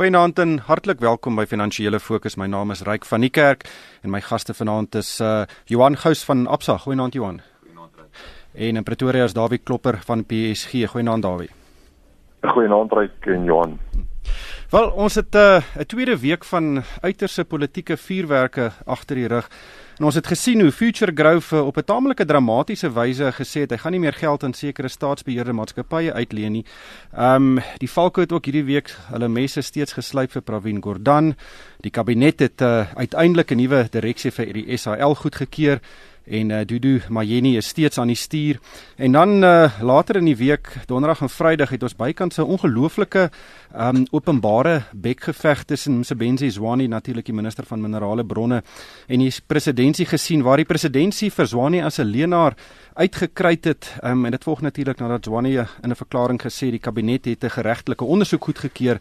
Goeienaand en hartlik welkom by Finansiële Fokus. My naam is Ryk van die Kerk en my gaste vanaand is uh Johan Gous van Absa. Goeienaand Johan. Goeienaand Ryk. En in Pretoria is Dawie Klopper van PSG. Goeienaand Dawie. Goeienaand Ryk en Johan. Wel, ons het 'n uh, 'n tweede week van uiterse politieke vuurwerke agter die rug. En ons het gesien hoe Future Growth op 'n taamlike dramatiese wyse gesê het hy gaan nie meer geld aan sekere staatsbeheerde maatskappye uitleen nie. Ehm um, die Valke het ook hierdie week hulle messe steeds geslyp vir Pravin Gordhan. Die kabinet het uh, uiteindelik 'n nuwe direksie vir die SAL goedgekeur en uh, Dudu Mayeni is steeds aan die stuur. En dan uh, later in die week, donderdag en vrydag het ons bykans 'n ongelooflike um, openbare bekgeveg tussen Msebenzi Zwane natuurlik die minister van minerale bronne en die presidentsie gesien waar die presidentsie vir Zwane as 'n leenaar uitgekruit het um, en dit volg natuurlik nadat Zwane in 'n verklaring gesê die kabinet het 'n geregtelike ondersoek goedgekeur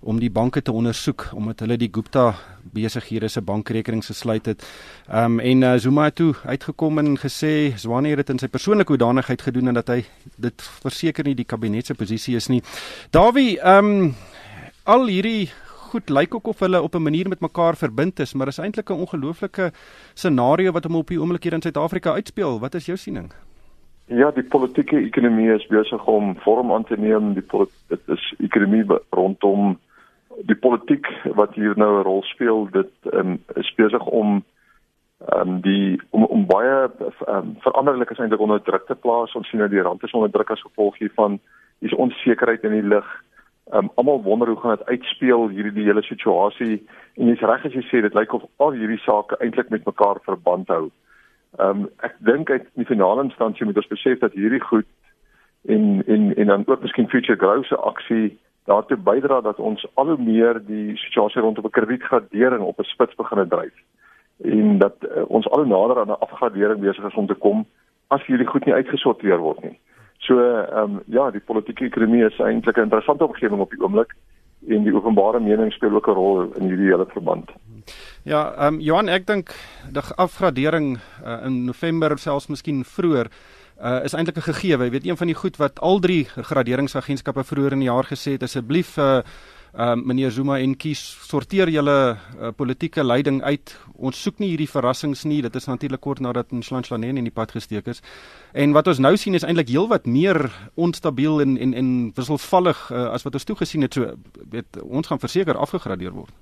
om die banke te ondersoek omdat hulle die Gupta besighede se bankrekenings gesluit het. Ehm um, en uh, Zuma het toe uitgekom en gesê Zwane het dit in sy persoonlike hoedanigheid gedoen en dat hy dit verseker nie die kabinet se posisie is nie. Dawie, ehm um, al hierdie goed lyk ook of hulle op 'n manier met mekaar verbind is, maar is eintlik 'n ongelooflike scenario wat hom op die oomblik hier in Suid-Afrika uitspeel. Wat is jou siening? Ja, die politieke ekonomie is besig om vorm aan te neem. Die dit is ekonomie rondom die politiek wat hier nou 'n rol speel, dit um, is besig om um, die om, om baie um, veranderlike is eintlik onder druk te plaas. Ons sien nou die rand is onder druk as gevolg hiervan. Hier's onsekerheid in die lug. Um, Almal wonder hoe gaan dit uitspeel hierdie die hele situasie en jy's reg as jy sê dit lyk of al hierdie sake eintlik met mekaar verband hou. Ehm um, ek dink uit die finale instansie moet ons besef dat hierdie goed en en en dan ook miskien future growth se aksie daartoe bydra dat ons al hoe meer die situasie rondom 'n kredietgradering op 'n spits begin dryf en dat uh, ons al hoe nader aan 'n afgradering besig is om te kom as hierdie goed nie uitgesorteer word nie. So ehm um, ja, die politieke ekonomie is eintlik 'n interessante omgewing op die oomblik en die openbare mening speel ook 'n rol in hierdie hele verband. Ja, ehm um, Johan, ek dink die afgradering uh, in November selfs miskien vroeër uh, is eintlik 'n gegeewe. Jy weet een van die goed wat al drie graderingsagentskappe vroeër in die jaar gesê het, asseblief uh, uh meneer Zuma en kies sorteer julle uh, politieke leiding uit. Ons soek nie hierdie verrassings nie. Dit is natuurlik kort nadat Nhlanhla in die pad gesteek is. En wat ons nou sien is eintlik heelwat meer onstabiel en en en wisselvallig uh, as wat ons toe gesien het. So weet ons gaan verseker afgegradeer word.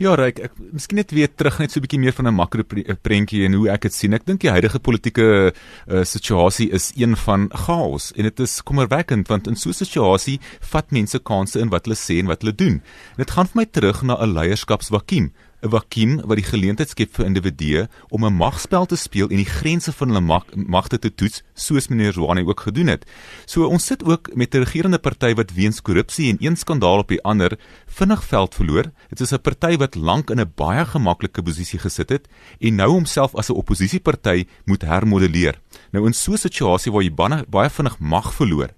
Ja, Ryk, ek miskien net weer terug net so 'n bietjie meer van 'n makro prentjie en hoe ek dit sien. Ek dink die huidige politieke uh, situasie is een van chaos en dit is kommerwekkend want in so 'n situasie vat mense kansse in wat hulle sê en wat hulle doen. Dit gaan vir my terug na 'n leierskapsvakuum 'n vakuum wat die geleentheid skep vir individue om 'n magspel te speel en die grense van hulle mag, magte te toets soos meneer Zwane ook gedoen het. So ons sit ook met 'n regerende party wat weens korrupsie en een skandaal op die ander vinnig veld verloor. Dit is 'n party wat lank in 'n baie gemaklike posisie gesit het en nou homself as 'n oppositieparty moet hermodelleer. Nou in so 'n situasie waar jy baie vinnig mag verloor,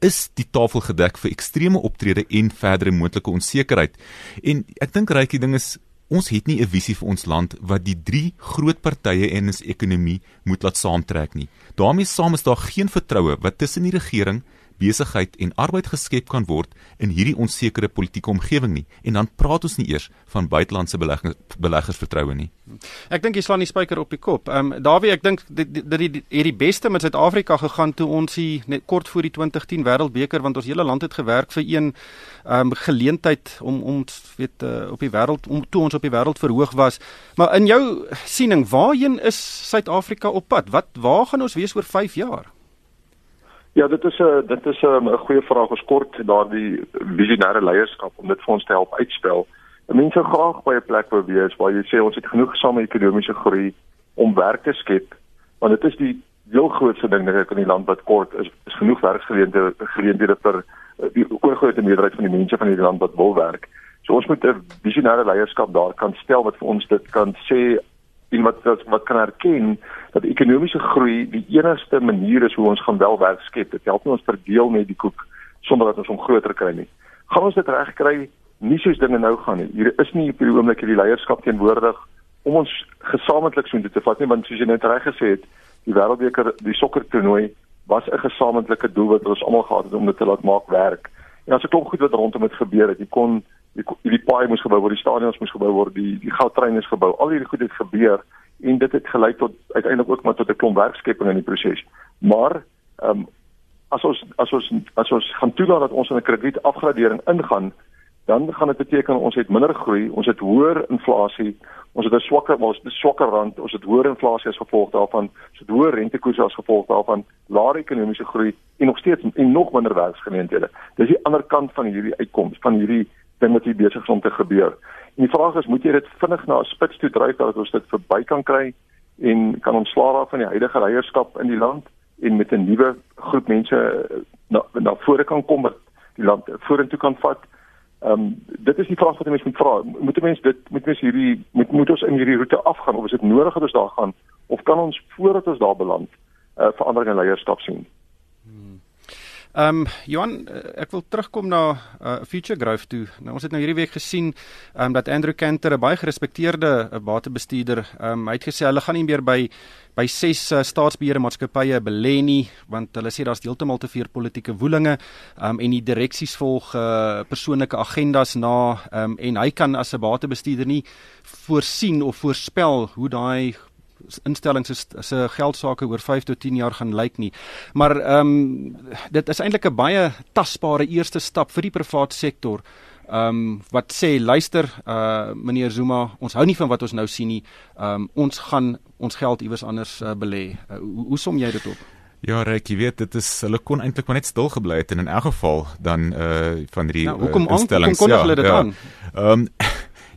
is die tafel gedek vir ekstreme optrede en verdere moontlike onsekerheid. En ek dink regtig ding is Ons het nie 'n visie vir ons land wat die drie groot partye in ons ekonomie moet laat saamtrek nie. daarmee saam is daar geen vertroue wat tussen die regering besigheid en arbeid geskep kan word in hierdie onsekere politieke omgewing nie en dan praat ons nie eers van buitelandse beleggers beleggersvertroue nie. Ek dink jy slaan die spyker op die kop. Ehm um, Dawie, ek dink het die beste met Suid-Afrika gegaan toe ons hier net kort voor die 2010 Wêreldbeker want ons hele land het gewerk vir een ehm um, geleentheid om om weet uh, op die wêreld om toe ons op die wêreld verhoog was. Maar in jou siening, waarheen is Suid-Afrika op pad? Wat waar gaan ons wees oor 5 jaar? Ja, dit is 'n dit is 'n goeie vraag geskort daardie visionêre leierskap om dit vir ons te help uitspel. Mense graag by 'n plek wil wees waar jy sê ons het genoeg gesame ekonomiese groei om werk te skep, want dit is die heel grootste ding net in die land wat kort is, is genoeg werksgeleenthede geleenthede vir eh, die oorgrootste meerderheid van die mense van hierdie land wat wil werk. So ons moet 'n visionêre leierskap daar kan stel wat vir ons dit kan sê en wat wat, wat kan erken dat ekonomiese groei die enigste manier is hoe ons gaan wel werk skep. Dit help nie ons verdeel net die koek sonder dat ons hom groter kry nie. Gaan ons dit reg kry? Nie soos dinge nou gaan nie. Hier is nie op die oomblik hierdie leierskap teenwoordig om ons gesamentlik so te vat nie, want soos jy net reg gesê het, die wêreldbeker, die sokkertoernooi was 'n gesamentlike doel wat ons almal gehad het om dit te laat maak werk. En as ek klop goed wat rondom dit gebeur het, jy kon die, die paai moes gebou word, die stadions moes gebou word, die die goudtrein is gebou. Al hierdie goed het gebeur en dit het gelei tot uiteindelik ook maar tot 'n klomp werkskepping in die proses. Maar ehm um, as ons as ons as ons gaan toelaat dat ons in 'n kredietafgradering ingaan, dan gaan dit beteken ons het minder groei, ons het hoër inflasie, ons het 'n swakker ons het 'n swakker rand, ons het hoër inflasie as gevolg daarvan, ons het hoër rentekoerse as gevolg daarvan, laer ekonomiese groei en nog steeds en nog minder werksgeleenthede. Dis die ander kant van hierdie uitkoms van hierdie ding wat hier besig is om te gebeur. En die vraag is, moet jy dit vinnig na 'n spits toe dryf dat ons dit verby kan kry en kan ontslaa raak van die huidige leierskap in die land en met 'n nuwe groep mense na na vore kan kom wat die land vorentoe kan vat? Ehm um, dit is die vraag wat mense moet vra. Moet mense dit moet mense hierdie moet moet ons in hierdie roete afgaan of is dit nodig dat ons daar gaan of kan ons voordat ons daar beland 'n uh, verandering in leierskap sien? Ehm um, Johan, eh, ek wil terugkom na uh, Future Growth toe. Nou ons het nou hierdie week gesien ehm um, dat Andrew Cantor 'n baie gerespekteerde uh, batebestuurder, ehm um, hy het gesê hulle gaan nie meer by by ses uh, staatsbeheerde maatskappye belê nie want hulle sê daar's heeltemal te veel politieke woelinge um, en die direksies volg uh, persoonlike agendas na um, en hy kan as 'n batebestuurder nie voorsien of voorspel hoe daai instellings is se geldsaake oor 5 tot 10 jaar gaan lyk nie. Maar ehm um, dit is eintlik 'n baie tasbare eerste stap vir die private sektor. Ehm um, wat sê luister uh meneer Zuma, ons hou nie van wat ons nou sien nie. Ehm um, ons gaan ons geld iewers anders uh, belê. Uh, hoe, hoe som jy dit op? Ja, Rek, jy weet dit is hulle kon eintlik maar net stil gebly het en in elk geval dan uh van die nou, hoekom uh, instellings hoekom kon hulle dit ja, aan? Ehm um,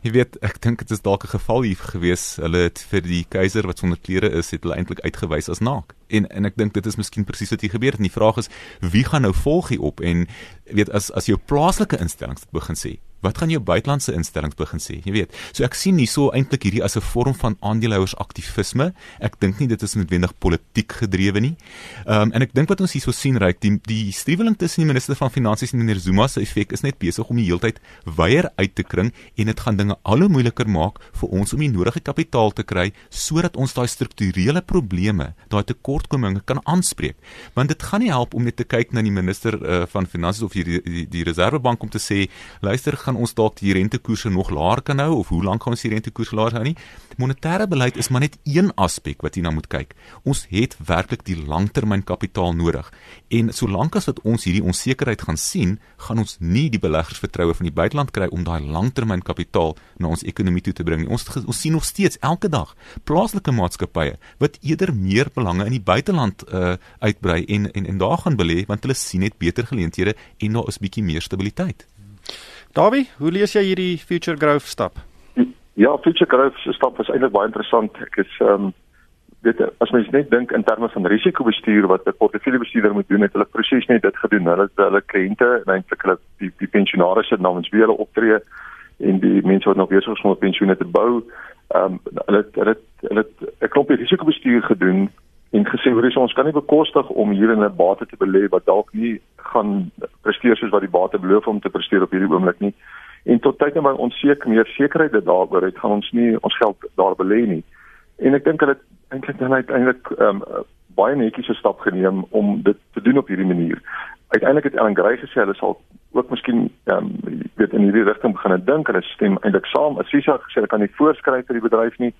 Jy weet, ek dink dit is dalk 'n geval hier gewees. Hulle het vir die keiser wat sonder klere is, het hulle eintlik uitgewys as naak. En en ek dink dit is miskien presies wat hier gebeur het. En die vraag is, wie gaan nou volg hier op en weet as as jou plaaslike instellings begin sê, wat gaan jou buitelandse instellings begin sê? Jy weet, so ek sien hierso eintlik hierdie as 'n vorm van aandeelhouers aktivisme. Ek dink nie dit is noodwendig politiek gedrewe nie. Ehm um, en ek dink wat ons hierso sien reik die die striweling tussen die minister van finansies en meneer Zuma se effek is net besig om die heeltyd weier uit te kring en dit gaan dinge al hoe moeiliker maak vir ons om die nodige kapitaal te kry sodat ons daai strukturele probleme, daai tekortkominge kan aanspreek. Want dit gaan nie help om net te kyk na die minister uh, van finansies of die die, die, die reservebank om te sê luister gaan ons dalk die rentekoerse nog laer kan hou of hoe lank gaan ons die rentekoerse laer hou nie. Monetêre beleid is maar net een aspek wat jy na moet kyk. Ons het werklik die langtermynkapitaal nodig. En solank as wat ons hierdie onsekerheid gaan sien, gaan ons nie die beleggers vertroue van die buiteland kry om daai langtermynkapitaal na ons ekonomie toe te bring nie. Ons ons sien nog steeds elke dag plaaslike maatskappye wat eerder meer belange in die buiteland uh, uitbrei en en en daar gaan belê want hulle sien net beter geleenthede en daar is bietjie meer stabiliteit. Davie, hoe lees jy hierdie future growth stap? Ja, future growth se stap is eintlik baie interessant. Ek is ehm um, weet as mens net dink in terme van risikobestuur wat 'n portefeuljebestuurder moet doen, het hulle presies net dit gedoen. Hulle het hulle kliënte en eintlik hulle die die pensionaars se namens wie hulle optree en die mense wat nog besig is om 'n pensioen te bou, ehm um, hulle hulle hulle 'n klompie risikobestuur gedoen en gesê hoor ons kan nie bekostig om hier in 'n bate te belê wat dalk nie gaan presteer soos wat die bate beloof om te presteer op hierdie oomblik nie. En tot tyd en my onseker meer sekerheid dat daaroor het gaan ons nie ons geld daar belê nie. En ek dink hulle eintlik dan uiteindelik ehm um, baie netjies 'n stap geneem om dit te doen op hierdie manier. Uiteindelik het Ellen Grey gesê hulle sal ook miskien ehm um, weet in hierdie rigting begin dink. Hulle stem eintlik saam. Assisa het gesê hulle kan nie voorskryf vir die bedryf nie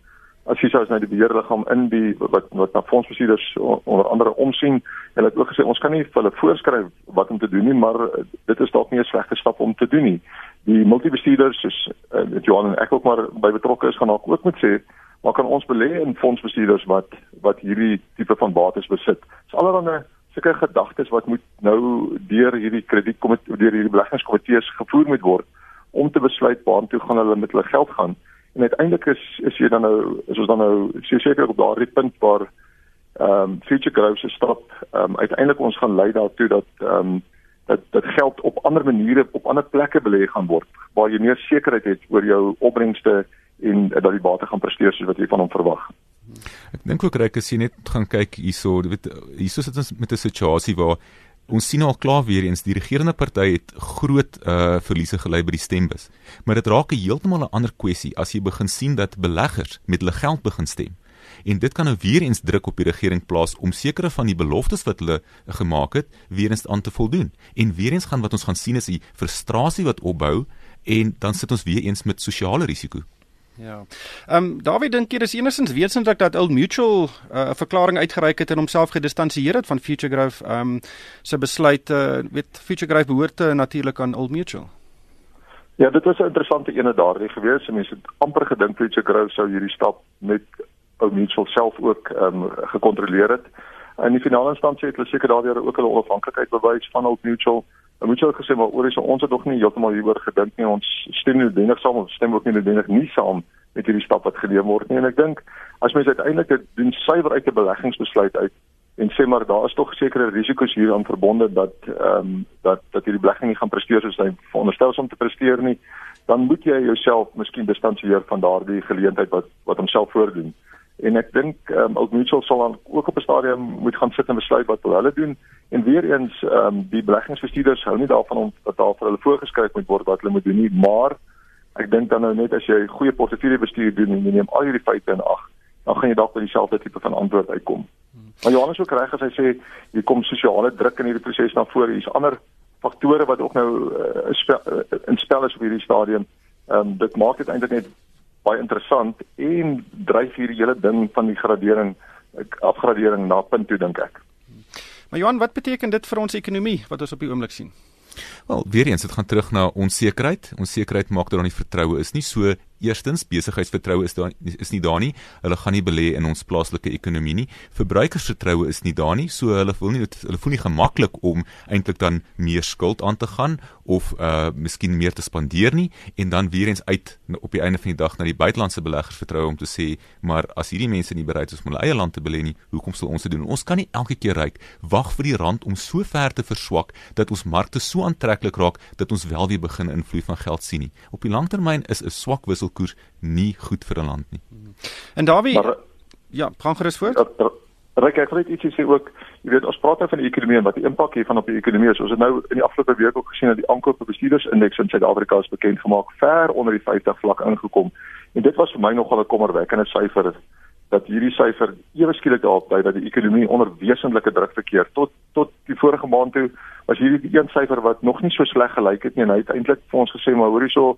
as jy sou as nou die beheerliggaam in die wat wat na fondsbestuurders onder andere omsien hulle het ook gesê ons kan nie vir hulle voorskryf wat om te doen nie maar eh, dit is dalk nie 'n slegte stap om te doen nie. Die multibestuurders soos uh, Johan en ek ook maar by betrokke is gaan ook ook moet sê maar kan ons belê in fondsbestuurders wat wat hierdie tipe van bates besit? Is allerhande sulke gedagtes wat moet nou deur hierdie kredietkomitee deur hierdie beleggingskomitees gevoer moet word om te besluit waartoe gaan hulle met hulle geld gaan en uiteindelik is is jy dan nou is ons dan nou seker op daardie punt waar ehm um, future growth se stap ehm um, uiteindelik ons gaan lei daartoe dat ehm um, dat dat geld op ander maniere op ander plekke belê gaan word waar jy meer sekerheid het oor jou opbrengste en dat die bate gaan presteer soos wat jy van hom verwag. Ek dink ook reg as jy net gaan kyk hierso, weet hierso sit ons met 'n situasie waar Ons sien al klaar weer eens die regerende party het groot uh verliese gely by die stembus. Maar dit raak 'n heeltemal 'n ander kwessie as jy begin sien dat beleggers met hulle geld begin stem. En dit kan nou weer eens druk op die regering plaas om sekere van die beloftes wat hulle gemaak het weer eens aan te voldoen. En weer eens gaan wat ons gaan sien is die frustrasie wat opbou en dan sit ons weer eens met sosiale risiko. Ja. Ehm um, Dawie dink jy dis enigstens wetenslik dat Old Mutual eh, 'n uh, verklaring uitgereik het en homself gedistansieer het van Future Growth ehm um, se besluit uh, weet Future Growth behoort uh, natuurlik aan Old Mutual. Ja, dit was 'n interessante ene daardie gewees. Mense het amper gedink Future Growth sou hierdie stap met Old Mutual self ook ehm um, gekontroleer het. In die finale instansie het hulle seker daardie ook hulle onafhanklikheid bewys van Old Mutual. Dan moet jy ook gesê maar oor is ons het nog nie heeltemal hieroor gedink nie. Ons stem nie noodwendig saam of stem ook nie noodwendig nie saam met hierdie stap wat geneem word nie. En ek dink as mens uiteindelik dit doen suiwer uit 'n beleggingsbesluit uit en sê maar daar is tog sekere risiko's hieraan verbonde dat ehm um, dat dat hierdie belegging nie gaan presteer soos hy veronderstel om te presteer nie, dan moet jy jouself miskien distansieer van daardie geleentheid wat wat homself voordoen en ek dink ehm um, Old Mutual sal dan ook op 'n stadium moet gaan sit en besluit wat hulle doen. En weer eens ehm um, die beleggingsbestuurders hou nie daarvan om dat daar vir hulle voorgeskryf moet word wat hulle moet doen nie. Maar ek dink dan nou net as jy goeie portefeuljebestuur doen en jy neem al hierdie feite in ag dan gaan jy dalk by dieselfde tipe van antwoord uitkom. Maar Johannes ook reg as hy sê hier kom sosiale druk in hierdie proses na vore. Hier's ander faktore wat ook nou uh, in spel is op hierdie stadium. Ehm um, dit maak dit eintlik net baie interessant en dryf hierdie hele ding van die gradering afgradering na punt toe dink ek. Maar Johan, wat beteken dit vir ons ekonomie wat ons op die oomblik sien? Wel, weer eens, dit gaan terug na onsekerheid. Onsekerheid maak dat daar nie vertroue is nie. So Eerstens, besigheidsvertroue is daar is nie daar nie. Hulle gaan nie belê in ons plaaslike ekonomie nie. Verbruikersvertroue is nie daar nie. So hulle voel nie hulle voel nie gemaklik om eintlik dan meer skuld aan te gaan of uh miskien meer te spandeer nie en dan weer eens uit op die einde van die dag na die buitelandse beleggers vertrou om te sê, maar as hierdie mense nie bereid is om hulle eie land te belê nie, hoekom sal ons dit doen? Ons kan nie elke keer ryk wag vir die rand om so ver te verswak dat ons markte so aantreklik raak dat ons wel weer begin invloed van geld sien nie. Op die langtermyn is 'n swak wissel wisselkoers nie goed vir 'n land nie. En Dawie Ja, gaan gerus voort. Ryk ek net ietsie sê ook, jy weet ons praat nou van die ekonomie en wat die impak hiervan op die ekonomie is. Ons het nou in die afgelope week ook gesien dat die aankope bestuurdersindeks in Suid-Afrika is bekend gemaak ver onder die 50 vlak ingekom. En dit was vir my nogal 'n kommerwekkende syfer dat hierdie syfer ewe skielik daarop dui dat die ekonomie onder wesentlike druk verkeer. Tot tot die vorige maand toe was hierdie een syfer wat nog nie so sleg gelyk het nie en hy het eintlik vir ons gesê maar hoorie so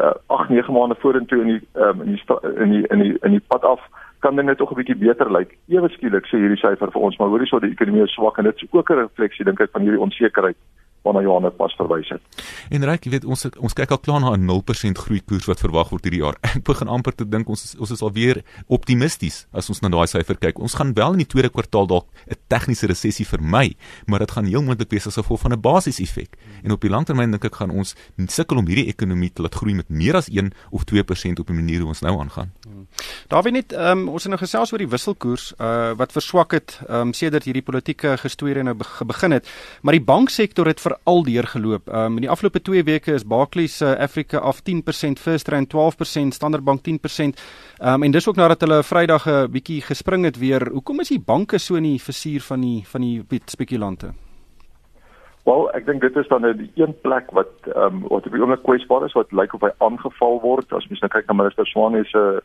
uh, 8 9 maande vorentoe in die um, in die in die in die in die pad af kan dit net tog 'n bietjie beter lyk. Ewe skielik sê hierdie syfer vir ons maar hoorie so die ekonomie swak en dit is ook 'n refleksie dink ek van hierdie onsekerheid waarna Johan pas verwys het. En reg, jy weet ons ons kyk al klaar na 'n 0% groei koers wat verwag word hierdie jaar. Ek begin amper te dink ons ons is alweer optimisties as ons na daai syfer kyk. Ons gaan wel in die tweede kwartaal dalk 'n tegniese resessie vermy, maar dit gaan heel moontlik wees as gevolg van 'n basiseffek. En op die langtermyn dink ek gaan ons sukkel om hierdie ekonomie te laat groei met meer as 1 of 2% op 'n manier hoe ons nou aangaan. Hmm. Daar weet net um, ons het nou gesels oor die wisselkoers uh wat verswak het um, sedert hierdie politieke gestoeire nou begin het, maar die banksektor het vir al deurgeloop. Um, in die afgelope 2 weke is Barclays uh, Africa af 10%, First Rand 12%, Standard Bank 10%. Um, ehm, en dis ook nadat hulle Vrydag 'n uh, bietjie gespring het weer. Hoekom is die banke so in die versuur van die van die spekulante? Wel, ek dink dit is dan nou die een plek wat ehm um, wat op die oomblik kwesbaar is wat lyk of hy aangeval word. As mens nou kyk na minister Swane se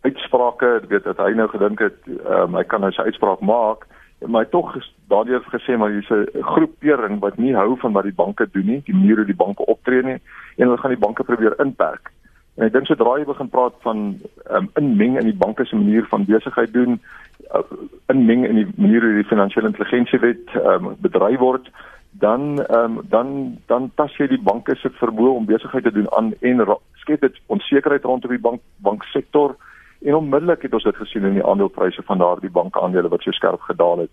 uitsprake, weet dat hy nou gedink het ehm um, hy kan nou sy uitspraak maak maar tog daardie het gesê maar hier's 'n groepering wat nie hou van wat die banke doen nie, die hoe die banke optree nie en hulle gaan die banke probeer inperk. En ek dink sodra jy begin praat van um, inmeng in die banke se manier van besigheid doen, uh, inmeng in die manier hoe die finansiële intelligensiewet um, bedryf word, dan um, dan dan tas jy die banke se vermoë om besigheid te doen aan en skep dit onsekerheid rondom die bank banksektor. En onmiddellik het ons dit gesien in die aandelepryse van daardie bankaandele wat so skerp gedaal het.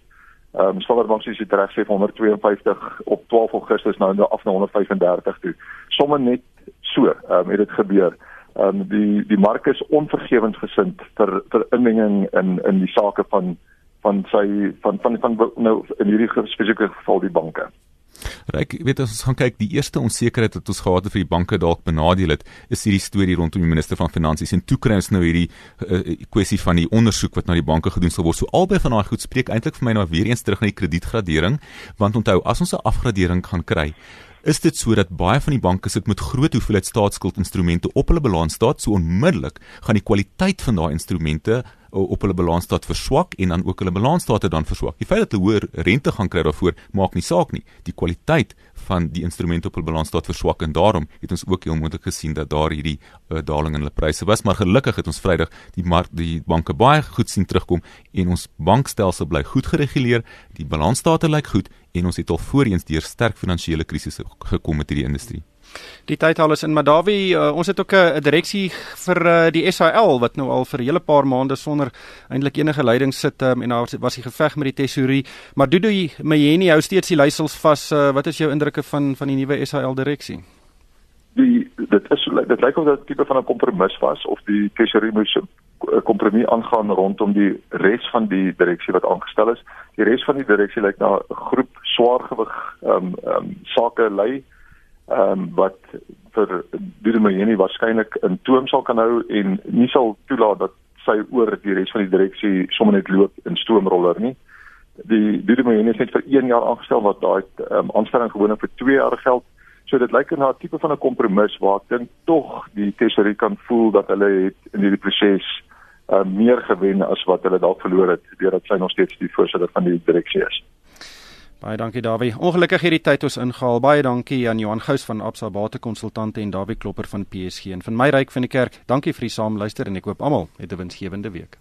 Ehm um, Standard Bank sê dit reg sê van 152 op 12 Augustus nou af na 135 toe. Somme net so, ehm um, het dit gebeur. Ehm um, die die mark is onvergewend gesind vir vir inmenging in in die sake van van sy van van van nou in hierdie spesifieke geval die banke. Ryk, weet as ons gaan kyk, die eerste onsekerheid wat ons gehad het vir die banke dalk benadeel het, is hierdie storie rondom die minister van finansies. En toe kry ons nou hierdie uh, kwessie van die ondersoek wat na die banke gedoen sal word. So albei van daai goed spreek eintlik vir my nou weer eens terug na die kredietgradering, want onthou, as ons 'n afgradering gaan kry, is dit sodat baie van die banke sit met groot hoeveelheid staatsskuldinstrumente op hulle balansstaat, so onmiddellik gaan die kwaliteit van daai instrumente op hulle balansstaat verswak en dan ook hulle balansstate dan verswak. Die feit dat hulle hoër rente gaan kry daarvoor maak nie saak nie. Die kwaliteit van die instrumente op hul balansstaat verswak en daarom het ons ook heel moontlik gesien dat daar hierdie uh, daling in hulle pryse was maar gelukkig het ons Vrydag die mark die banke baie goed sien terugkom en ons bankstelsel bly goed gereguleer die balansstate lyk goed en ons het al voorheen deur sterk finansiële krisisse gekom met hierdie industrie Die tyd al is in Madawi. Uh, ons het ook 'n uh, direksie vir uh, die SAL wat nou al vir 'n hele paar maande sonder eintlik enige leiding sit um, en daar was die geveg met die tesourie. Maar Dudu Mayeni hou steeds die leiersels vas. Uh, wat is jou indrukke van van die nuwe SAL direksie? Die dit is dit lyk of dit 'n tipe van 'n kompromis was of die tesourie moes 'n kompromie aangaan rondom die res van die direksie wat aangestel is. Die res van die direksie lyk na 'n groep swaargewig ehm um, ehm um, sake lei ehm um, wat vir Dudemayeni waarskynlik in toom sal kan hou en nie sal toelaat dat sy oor die res van die direksie sommer net loop in stoomroller nie. Die Dudemayeni is net vir 1 jaar aangestel wat daai ehm um, aanstelling gewoonlik vir 2 jaar geld. So dit lyk na 'n tipe van 'n kompromis waar ek dink tog die tesourier kan voel dat hulle het in hierdie proses uh, meer gewen as wat hulle dalk verloor het deurdat sy nog steeds die voorsitter van die direksie is. Baie dankie Dawie. Ongelukkig hierdie tyd ons ingehaal. Baie dankie aan Johan Gous van Absa Bate Konsultante en Dawie Klopper van PSG en van my ryk van die kerk. Dankie vir die saamluister en ek hoop almal het 'n winsgewende week.